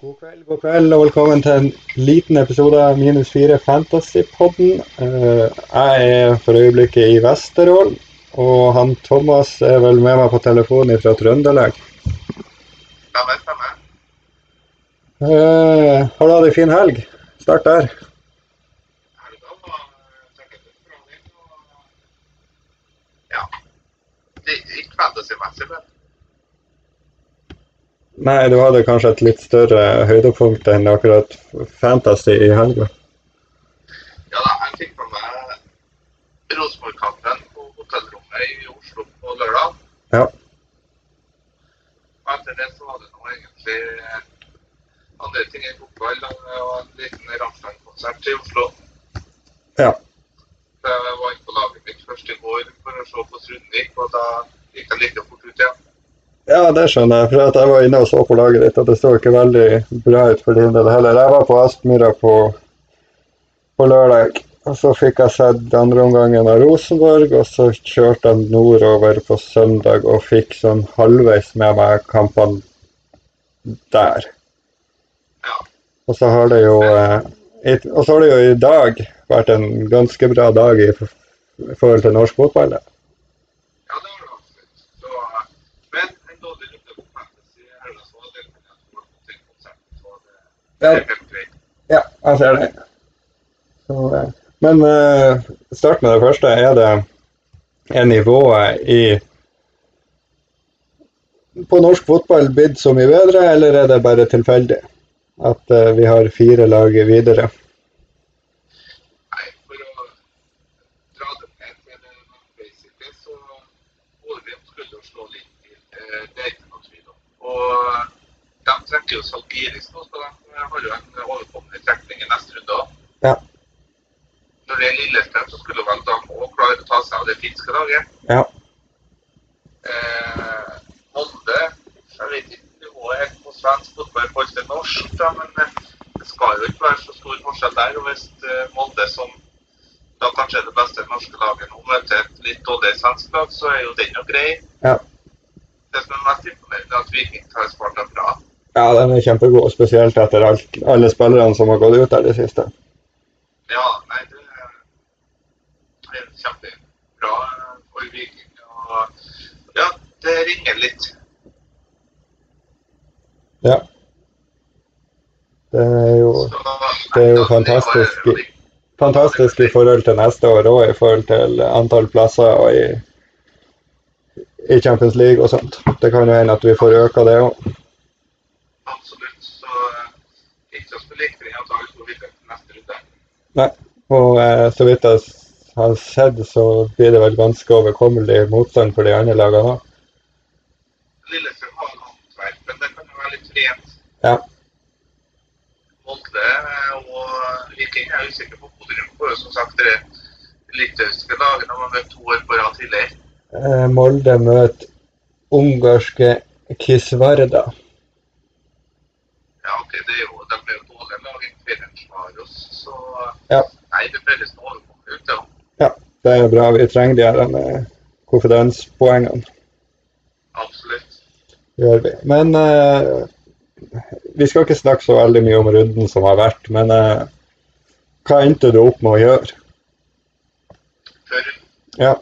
God kveld, god kveld, og velkommen til en liten episode av Minus 4 Fantasypodden. Uh, jeg er for øyeblikket i Vesterålen, og han Thomas er vel med meg på telefonen fra Trøndelag. Stemmer, stemmer. Uh, har du hatt ei en fin helg? Start der. Ja. Det gikk fantasy-messig, men Nei, du hadde kanskje et litt større høydepunkt enn akkurat Fantasy i helga. ja da, jeg fikk med meg Rosenborg-kampen på hotellrommet i Oslo på lørdag. Ja. Og etter det så var det nå egentlig andre ting enn fotball og en liten Rammstein-konsert i Oslo. Ja. Så jeg var inne på laget mitt først i går for å se på Sundvik, og da gikk jeg like fort ut igjen. Ja, det skjønner jeg. For jeg var inne og så på laget ditt, og det så ikke veldig bra ut for din del heller. Jeg var på Aspmyra på, på lørdag, og så fikk jeg sett andre omgangen av Rosenborg, og så kjørte jeg nordover på søndag og fikk sånn halvveis med meg kampene der. Og så har det jo eh, Og så har det jo i dag vært en ganske bra dag i forhold til norsk fotball. da. Ja, det var det absolutt. Så, men en dårlig runde på Fantasy i helga, så var det men jeg tror på til konserten, så er greit. Ja, jeg ser det. Så, eh, men uh, start med det første. Er det er nivået i på norsk fotball blitt så mye bedre, eller er det bare tilfeldig at uh, vi har fire lag videre? Nei, for å dra det ned til basically, så Ålgrim skulle slå litt til. eh, Det er ikke noe tvil om. Og de trekker jo Salgiris nå, så de har jo en overkommende trekning i neste runde òg. Ja. Når det er Lillestrøm, så skulle vel de òg klare å ta seg av det finske laget. Ja. Eh, Molde Jeg vet ikke nivået helt på svensk fotball i forhold til norsk, da, men eh, det skal jo ikke være så stor forskjell der. Og hvis eh, Molde, som da kanskje er det beste norske laget nå, møter et litt dårlig svensk lag, så er jo den jo grei. Ja. Det som er mest imponerende, er at Viking tar Sparta bra. Ja, den er kjempegod, spesielt etter alt, alle spillerne som har gått ut der det siste. Ja, nei, det er kjempebra for Viking. Og ja, det ringer litt. Ja. Det er jo Det er jo fantastisk. fantastisk i forhold til neste år og i forhold til antall plasser og i, i Champions League og sånt. Det kan jo hende at vi får øka det òg. Absolutt. Så eh, ikke å spille ikke at laget går videre til neste runde. Nei. Og eh, så vidt jeg har sett, så blir det vel ganske overkommelig motstand for de andre lagene òg. Lillestrøm har håndverk, men det kan jo være litt rent. Ja. Molde og Viking er usikker på Bodø-Glimt. får jo som sagt det litauiske lagene man møtte to år på rad tidligere. Eh, Molde møter ungarske Kisvarda. Er jo, De er jo dårlige lag i oss, så Ja. nei, det føles å overkommelig ut. Ja. Ja, det er bra. Vi trenger de her eh, konfidenspoengene. Absolutt. gjør vi. Men uh, vi skal ikke snakke så veldig mye om runden som har vært, men uh, hva endte du opp med å gjøre? Før Ja,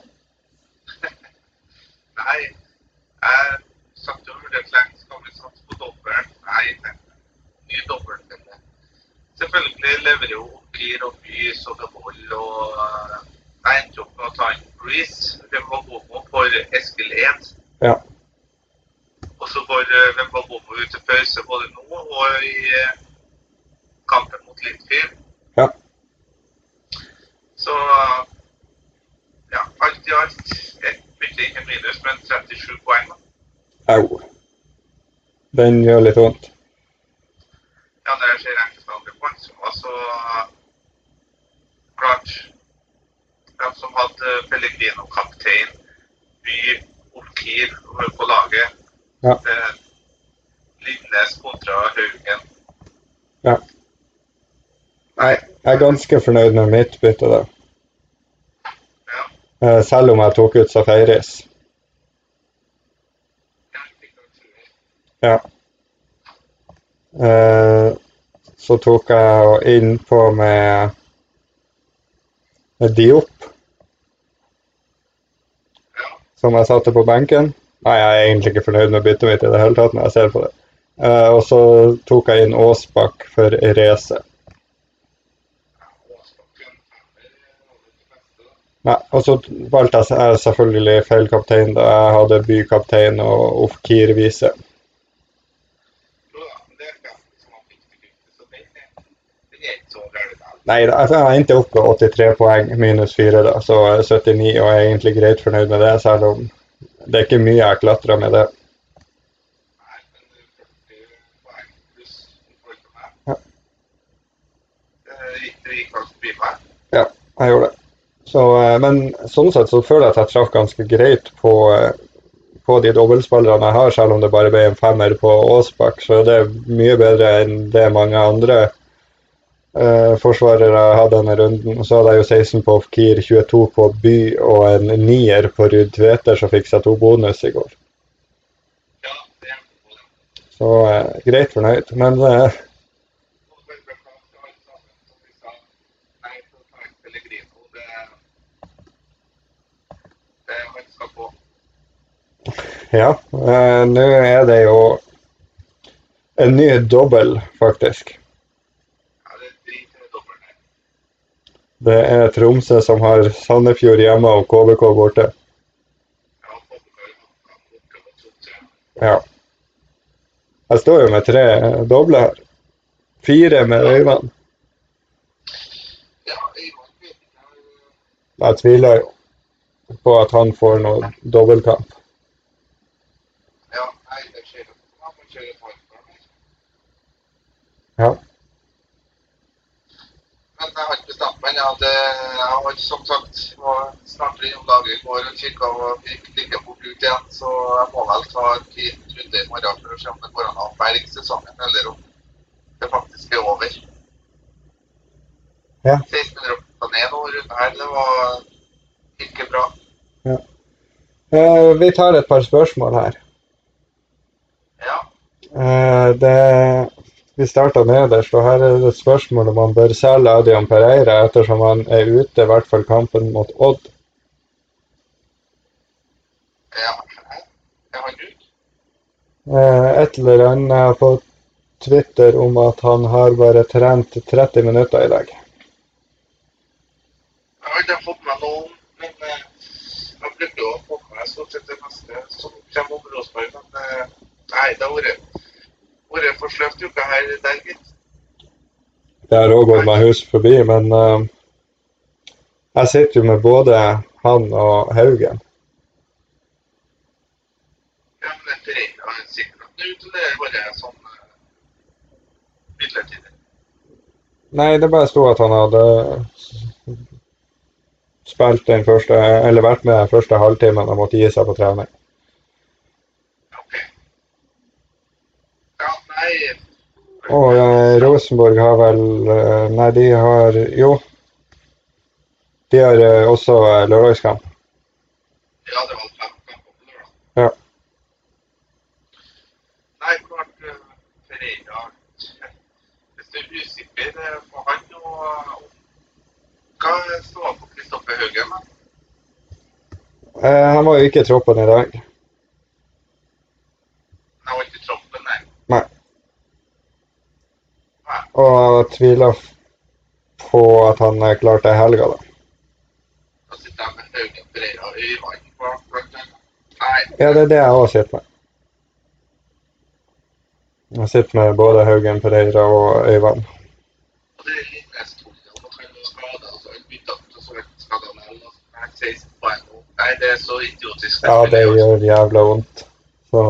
Nei, jeg satt jo og vurderte lenge skal vi satse på dobbel. Nei, nei, ny dobbel. Selvfølgelig leverer jo Kir og Bys og Behold og eh, jeg endte opp med å ta inn Breeze, Vembabomo for Eskil 1. ja, Og så går eh, Vembabomo ut til pause både nå og i eh, kampen mot Lindfyr. ja. Så ja, alt i alt et bytte ingen minus, men 37 poeng. Au. Den gjør litt vondt. Ja, det jeg ser andre poeng, som var så klart De som hadde Pellegrino-kaptein, By, Olkir på laget. Ja. Lindnes kontra Haugen. Ja. Nei, jeg er ganske fornøyd med mitt bytte, da. Ja. Eh, selv om jeg tok ut Safaris. Ja. Eh, så tok jeg innpå med, med Diop, som jeg satte på benken. Nei, jeg er egentlig ikke fornøyd med byttet mitt i det hele tatt når jeg ser på det. Eh, og så tok jeg inn Aasbakk for Erese. Nei, og så valgte jeg jeg selvfølgelig feil kaptein da jeg hadde bykaptein og Ofkir vise. Jo da, men det er fem som har fikk til bytte, så den er, den er ikke så gærent. da. Nei, da, jeg endte opp med 83 poeng minus 4, da, så 79, og jeg er egentlig greit fornøyd med det, selv om det er ikke mye jeg klatrer med det. Nei, men 40 poeng pluss i forhold til meg. Ja. Jeg gjorde det. Så, eh, men sånn sett så føler jeg at jeg traff ganske greit på, eh, på de dobbeltspillerne jeg har, selv om det bare ble en femmer på Aasbakk, så det er mye bedre enn det mange andre eh, forsvarere hadde denne runden. Så hadde jeg jo 16 på Ofkir, 22 på By og en nier på Ruud Tveter, som fikk seg to bonus i går. Så uh, greit fornøyd. Men eh, få. ja, eh, nå er det jo en ny dobbel, faktisk. Ja, det er drit i det dobbelt her. Det er Tromsø som har Sandefjord hjemme og KBK borte. Ja. Jeg står jo med tre doble her. Fire med jeg, Jeg tviler jo på at han får noe dobbeltkamp. Ja, nei, det skjer jo. Man må kjøre et halvt år. Ja. Men jeg har ikke ja, det, Jeg, har som sagt var snart innom dagen i går og kikka og fikk like fort ut igjen. Så jeg må vel ta en liten runde i morgen for å se om det går an å berge sesongen, eller om det faktisk er over. Ja. 1600 ned nå rundt her, det var ikke bra. Eh, vi tar et par spørsmål her. Ja. Eh, det, vi starta nederst, og her er det et spørsmål om han bør selge Adrian Pereira ettersom han er ute, i hvert fall kampen mot Odd. ja. Er han ute? Eh, et eller annet på Twitter om at han har bare trent 30 minutter i dag. Jeg har ikke fått med noe, men eh, jeg bruker å få med meg stort sett det meste som kommer om Rosenborg. Men eh, nei, det har vært, vært for sløvt ikke her der, gitt. Det har òg gått meg hus forbi, men uh, jeg sitter jo med både han og Haugen. Ja, men det er Pereira er sikkert at det er ute, det er bare sånn uh, midlertidig. Nei, det bare sto at han hadde spilt den første, eller vært med den første halvtimen og måtte gi seg på trening. Ok. Ja, nei Og eh, Rosenborg har vel eh, Nei, de har Jo. De har eh, også eh, lørdagskamp. Ja, det var fem kamper på lørdag. Ja. Nei, klart eh, Pereira Hvis du er usikker eh, på han og Hva står på Kristoffer Haugen. Eh, han var jo ikke i troppen i dag. Han var ikke i troppen, nei. Nei. Nei. Og jeg tviler på at han er klar til helga, da. Da sitter med Haugen, Pereira og Øyvand på blant annet. Nei. Ja, det er det jeg òg sitter med. Jeg sitter med både Haugen, Pereira og Øyvand. Og det Linnes Tore, og han var skada, og så har han bytta ut, og så han skada med og så han 16 poeng nå. Nei, det så idiotisk. Ja, det gjør jævla vondt. Så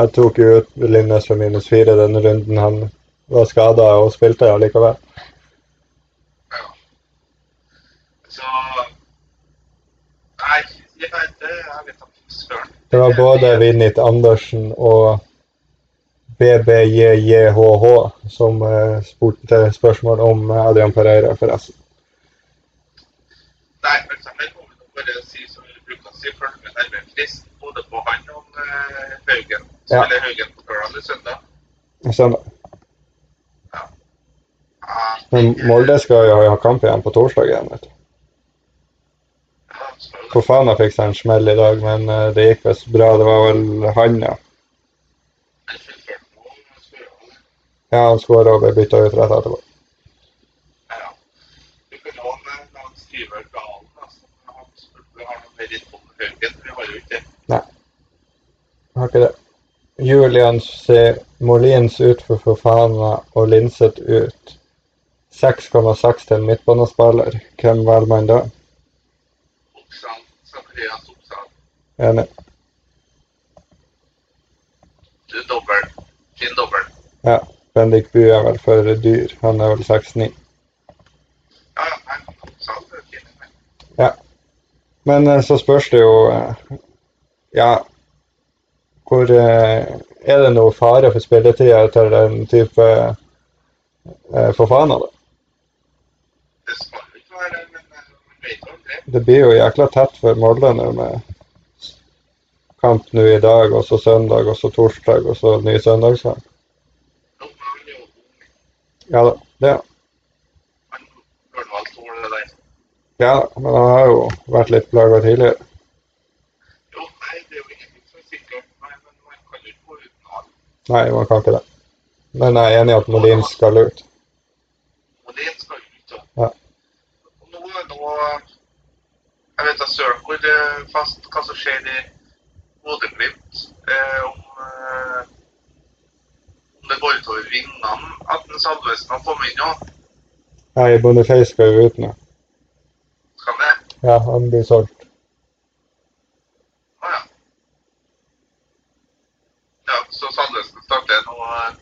jeg tok jo ut Linnes for minus fire den runden han var skada og spilte allikevel. Ja. Så Nei, det. Søren. Var både Vinnit Andersen og BBJJHH som eh, spurte spørsmål om Adrian Pereira, forresten. Nei, for eksempel, må vi bare si som vi bruker å si, følge med frist både på han og Haugen. Spiller Ja. Haugen på lørdag eller søndag. Sånn. Men Molde skal jo ha kamp igjen på torsdag igjen. vet du. Skal jo fikk seg en smell i dag, men eh, det gikk visst bra. Det var vel han, ja. Ja, han skåra og ble bytta ut rett etterpå. Det. Har ikke det. Julian sier Molins ut for Fofana og Linseth ut. 6,6 til midtbanespiller. Hvem velger man da? Oppsal, Sakarias Oppsal. Enig. Du dobbel. Fin dobbel. Ja. Bendik Bu er vel for dyr. Han er vel 6,9. Ja, ja, nei, Oppsal er fin. Men eh, så spørs det jo eh, Ja, hvor eh, Er det noe fare for spilletida til den type eh, Fofana, da? Det blir jo jækla tett for Molde nå med kamp nå i dag, og så søndag, og så torsdag, og så ny søndagskamp. Ja da, det. Ja men han har jo vært litt plaga tidligere. Nei, man kan ikke det. Men jeg er enig i at Molin skal ut. Det skal jo ikke. Ja. Og er Jeg vet da søren hvor fast hva som skjer i Bodø-Glimt. Eh, om, eh, om det går utover vingene at en Salvesen har kommet inn òg. Nei, Boniface skal jo ut nå. Skal det? Ja, han blir solgt. Å ja. Ja, så Salvesen starter nå eh,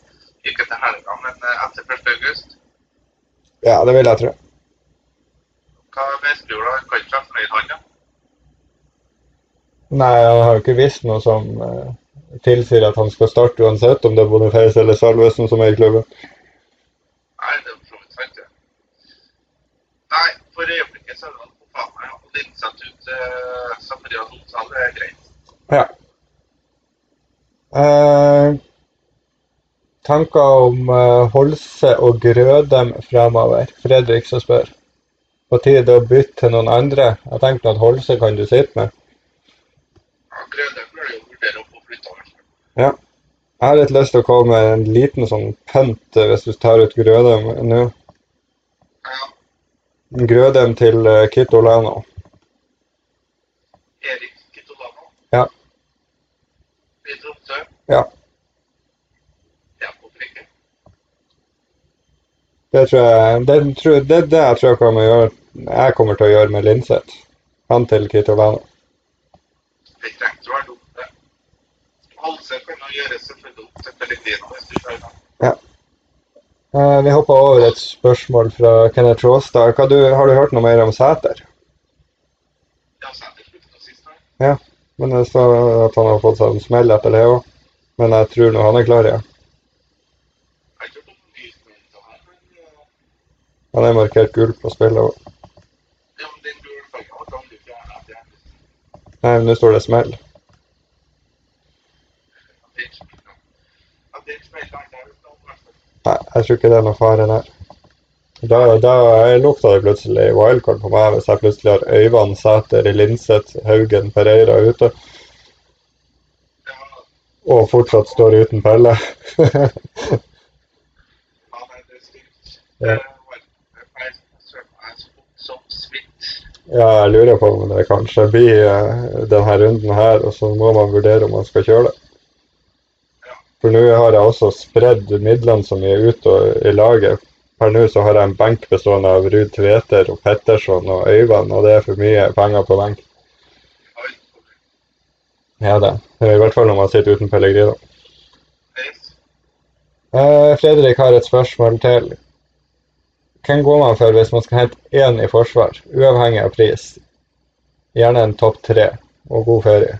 ikke til helga, men eh, etter 1. august. Ja, det vil jeg tro. Da? Kan ikke være fornøyd, han, ja? Nei, han har jo ikke visst noe som eh, tilsier at han skal starte uansett om det er Boniface eller Salvesen som er i klubben. Nei, det er for så vidt sant, det. Nei, for øyeblikket så er det på faen ja. Og Linseth ut uh, Zacharias Onsal, det er greit. Ja. Eh, tanker om eh, Holse og Grødem fremover? Fredrik som spør. På tide å bytte til noen andre? Jeg tenkte at Holse kan du sitte med. Ja, Grødem bør jo vurdere å få flytta. Ja. Jeg har litt lyst til å komme med en liten sånn pønt eh, hvis du tar ut Grødem nå. Ja, Grødem til eh, Kitolano. Erik Kitolano. Ja. I Tromsø. Ja. Det tror jeg det, tror, det, det jeg tror jeg kommer, gjøre, jeg kommer til å gjøre med Linseth. Han til Kitovano. Det trenger å være dumt, det. Halse kan gjøre selvfølgelig opp til du tar. Eh, vi hopper over et spørsmål fra Kenneth Råstad. Du, har du hørt noe mer om Sæter? Ja, Sæter sluttet sist her. Men det står at han har fått seg en smell etter det òg. Men jeg tror nå han er klar ja. Jeg eh, Han er markert gul på spillet òg. ja, men den gule fargen var aldri fjernet. Det er Nei, men nå står det smell. Nei, jeg tror ikke det er noe fare der. Da, da lukta det plutselig wildcard på meg hvis jeg plutselig har Øyvand, Sæter, Linseth, Haugen, Pereira ute, og fortsatt står uten Pelle. Ja, nei, det er stygt. Ja. Eh, vel, jeg søker meg som- som smitt. Ja, jeg lurer på om det kanskje blir eh, denne runden her, og så må man vurdere om man skal kjøre det. For nå har jeg også spredd midlene som er ute i laget. Per nå så har jeg en benk bestående av Ruud Tveter og Petterson og Øyvand, og det er for mye penger på benk. Ja, det. I hvert fall når man sitter uten Pellegrino. Eh, Fredrik har et spørsmål til. Hvem går man for hvis man skal hente én i forsvar, uavhengig av pris? Gjerne en topp tre, og god ferie.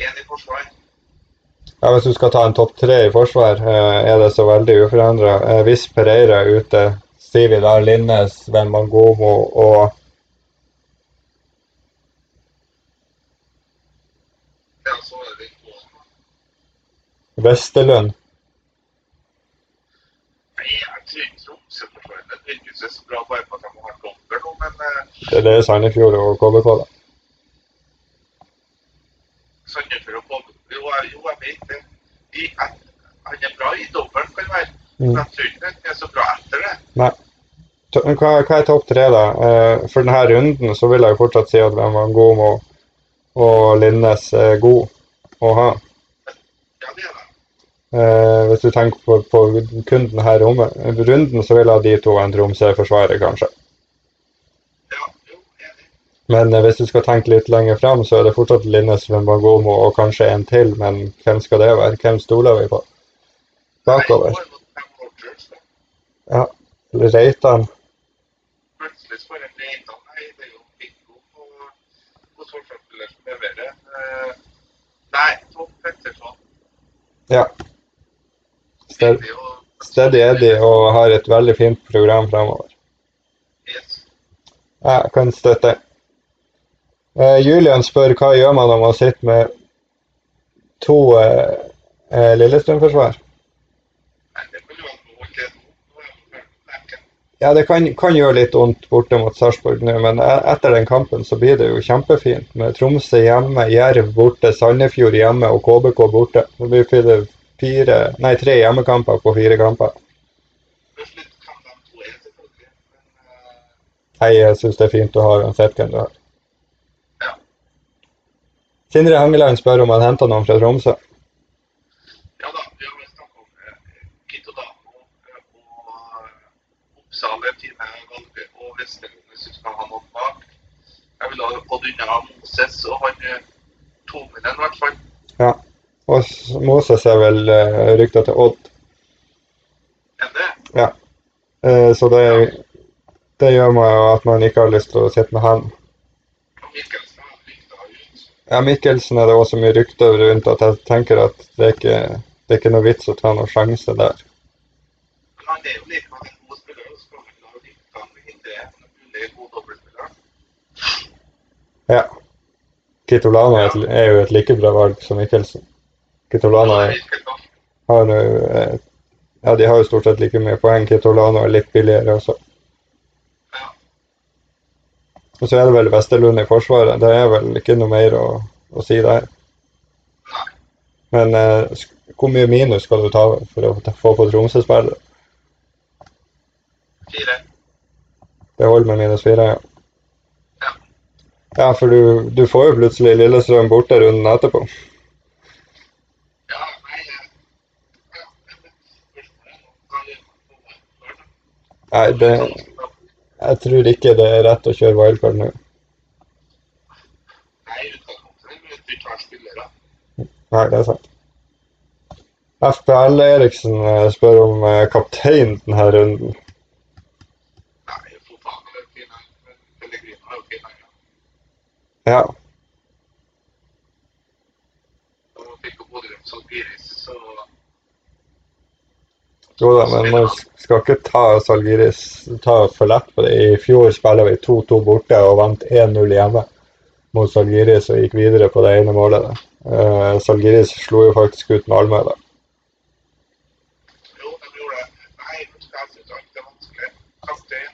En i forsvar. Ja, Hvis du skal ta en topp tre i forsvar, eh, er det så veldig uforandra. Hvis Pereira er ute, sier vi da Linnes, Venmangomo og. Vesterlund. Tromsø-forsvaret nødvendigvis er så bra bare på at de har dobbel nå, men eh, Det er det Sandefjord og KBK, da. Sandefjord og KBK Jo, jo, jeg vet det. De, han er bra i dobbelen, kan være. Mm. Men jeg tror ikke han er så bra etter det. Nei. Hva, hva er topp tre, da? Eh, for denne runden så vil jeg jo fortsatt si at Wembangomo og Linnes er god å ha. Ja, det er det. Eh, hvis du tenker på, på kun denne runden, så vil ha de to en Tromsø-forsvarer, kanskje. Men eh, hvis du skal tenke litt lenger frem, så er det fortsatt Linnes, Magomo og kanskje en til. Men hvem skal det være? Hvem stoler vi på? Bakover. Er. Ja. Reitan. Eh, nei, Tom Petterson. Ja. Sted- Det er jo Steady Eddie og har et veldig fint program fremover. Jeg kan støtte. Eh, Julian spør hva gjør man om man sitter med to eh, eh, Lillestrøm-forsvar? Ja, det kan, kan gjøre litt vondt borte mot Sarpsborg nå, men e- etter den kampen så blir det jo kjempefint. Med Tromsø hjemme, Jerv borte, Sandefjord hjemme og KBK borte. Det blir fire, nei, tre hjemmekamper på fire kamper. Nei, jeg syns det er fint å ha uansett hvem du har. Ja. Sindre Hangeland spør om han henter noen fra Tromsø. Ja da, vi har vel snakket om eh, Kito Damo eh, og Oppsal, Time Valge og Vesterland hvis vi skal ha noen bak. Jeg vil ha fått unna Moses og han Tominen i hvert fall. Ja. Og Moses er vel uh, rykta til Odd. Ja. Eh, så det, det gjør meg jo at man ikke har lyst til å sitte med han. Ja, Mikkelsen er det også mye rykter rundt at jeg tenker at det er ikke det er ikke noe vits å ta noen sjanse der. Men er jo en god spiller, vel la ryktene hindre en god dobbeltspiller. Ja. Kitolano er jo et like bra valg som Mikkelsen. Kitolano har jo eh, Ja, de har jo stort sett like mye poeng. Kitolano er litt billigere også. Og så er det vel Vesterlund i forsvaret. Det er vel ikke noe mer å, å si der. Men eh, hvor mye minus skal du ta for å få på Tromsø-spillet? Fire. Det holder med minus fire. Ja. Ja, for du, du får jo plutselig Lillestrøm borte runden etterpå. Ja, nei eh, ja. Spørsmålet er nå hva gjør man på wildcard, da? Nei, det, jeg tror ikke det er rett å kjøre wildcard nå. Nei, utgangspunktet du tar spillere. Nei, det er sant. FPL Eriksen eh, spør om eh, kaptein denne runden. Nei, for faen, det er fine, men Pellegrino er jo fin, ja. Ja, jo da, men man skal ikke ta Salgiris ta for lett på det. I fjor spilte vi 2-2 borte og vant 1-0 hjemme mot Salgiris og gikk videre på det ene målet. Da. Uh, Salgiris slo jo faktisk ut Malmö da. jo, de gjorde det. Nei, jeg synes alt er vanskelig. Kaptein,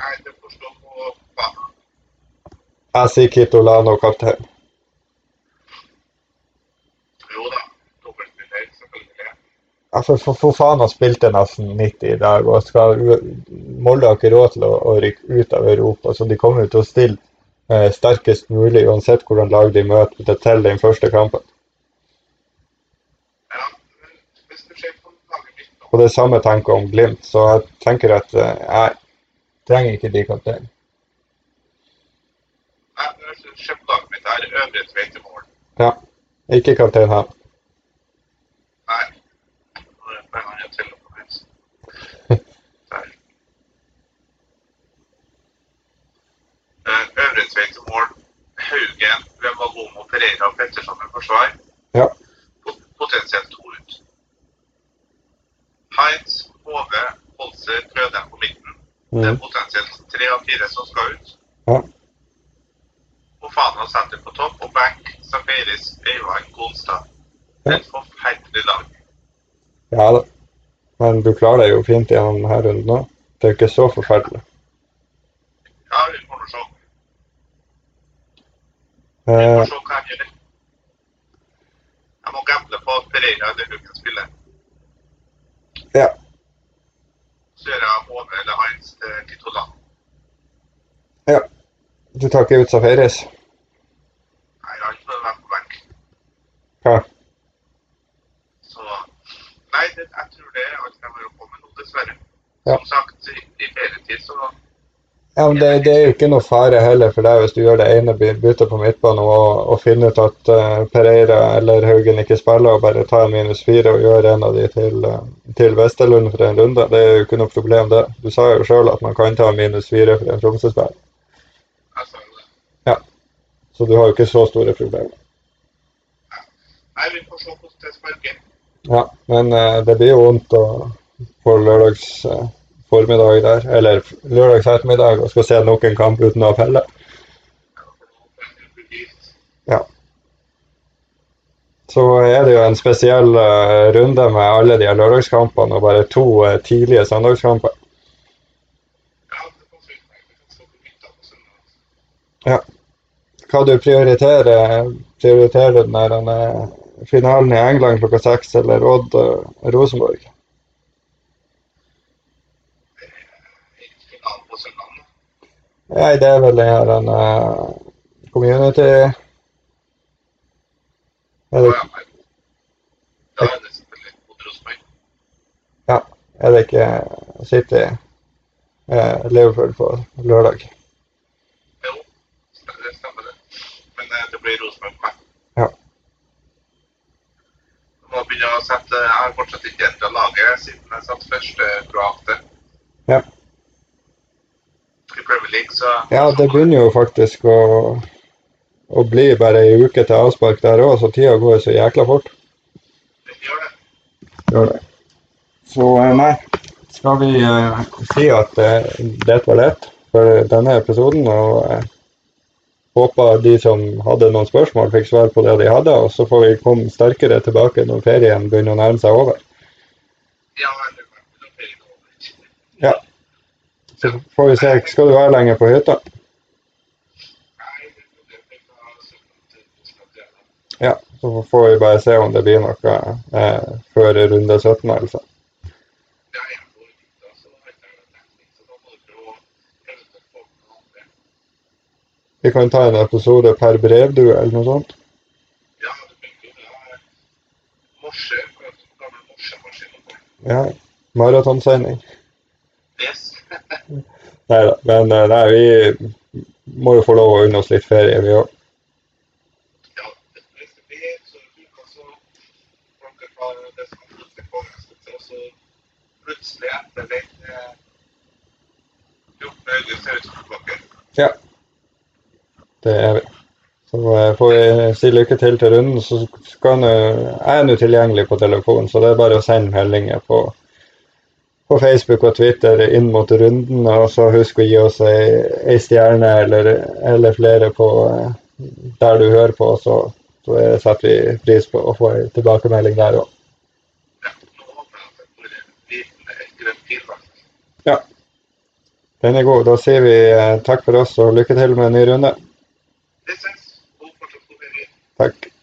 nei, det får stå på banen. Jeg sier Kitolano kaptein. Jo da, dobbeltspiller, selvfølgelig. Altså, for, for faen han spilte nesten 90 i dag, og skal Molde har ikke råd til å, å rykke ut av Europa, så de kommer til å stille eh, sterkest mulig uansett hvordan lag de møter til- til den første kampen. Og det samme tenker jeg om Glimt, så jeg tenker at eh, jeg trenger ikke de kaptein. nei, hvis du ser på laget mitt, er øvre tvei til mål. Ja, ikke kaptein her. Nei, nå er det bare en annen til på meg. Der. Eh, til mål. Haugen, Wemagomo, Pereira og Petterson med forsvar. Ja. Potensielt to ut. Heinz, HV, Holse, Krødem på midten. Det er Mm. potensielt tre av fire som skal ut. Ja. Fofana setter på topp, og Bank, Safaris, Øyvang, Konstad. Ja. Et forferdelig lag. Ja da. Men du klarer deg jo fint gjennom denne runden òg, Det er jo ikke så forferdelig. Ja, vi får se. Vi Eh, får se hva jeg gjør. Jeg må gamble på at Pereira eller Huggen spiller. ja. Så gjør jeg Måne eller Heinz til titular. ja. Du tar ikke ut Safaris? Nei, han får være på benk. Hva? Så Nei, det, jeg tror det er alt jeg har å komme nå, dessverre. Ja. Som sagt, i, i ferietid så Ja, men det, det er jo ikke noe fare heller for deg hvis du gjør det ene by- byttet på midtbane og, og finner ut at uh, Pereira eller Haugen ikke spiller, og bare tar en minus fire og gjør en av de til, uh, til Vesterlund for en runde. Det er jo ikke noe problem, det. Du sa jo sjøl at man kan ta en minus fire for en Tromsø-spiller, det. så du har jo ikke så store problemer. Nei, vi får se hvordan det sparker. Ja, men uh, det blir jo vondt å på lørdags eh, formiddag der, eller lørdags ettermiddag, og skal se nok en kamp uten å Pelle. Ja. Så er det jo en spesiell uh, runde med alle de lørdagskampene og bare to uh, tidlige søndagskamper. Ja. Hva du prioriterer? Prioriterer den der finalen i England klokka seks eller Odd eh, Rosenborg? I finalen på søndag. nå. Nei, det er vel den her en, uh, community er det, Ja, ja. Da er det selvfølgelig mot Rosenborg. er det ikke City eh, Liverpool på lørdag? Jo, det stemmer det. Men eh, det blir Rosenborg på meg. Ja. Må begynne å sette Jeg har fortsatt ikke endra laget siden jeg satt første draftet. Ja. I Premier League, så Ja, det begynner jo faktisk å, å bli bare ei uke til avspark der òg, så tida går så jækla fort. det gjør det. Gjør det. Så eh, nei, skal vi uh, si at uh, dette var lett for denne episoden, og uh, håper de som hadde noen spørsmål, fikk svar på det de hadde, og så får vi komme sterkere tilbake når ferien begynner å nærme seg over. Ja, eller det blir det over. Ja. Så får vi se. Skal du være lenger på hytta? Ja. Så får vi bare se om det blir noe eh, før runde 17, altså. Vi kan ta en episode per brevdue eller noe sånt. Ja, du kan det. Morse, gammel morsemaskin. Ja. Maratonsending. Yes. Nei da. Men eh, nei, vi må jo få lov å unne oss litt ferie, vi òg. Det det plutselig etter den eh, 14. august er vi tilbake. Ja. Det er vi. Så eh, får vi si lykke til til runden. Så Jeg er nå tilgjengelig på telefon, så det er bare å sende meldinger på, på Facebook og Twitter inn mot runden. Og så husk å gi oss ei, stjerne eller, eller, flere på eh, der du hører på. Så, så setter vi pris på å få ei tilbakemelding der òg. Ja. Den er god. Da sier vi eh, takk for oss og lykke til med en ny runde. Takk.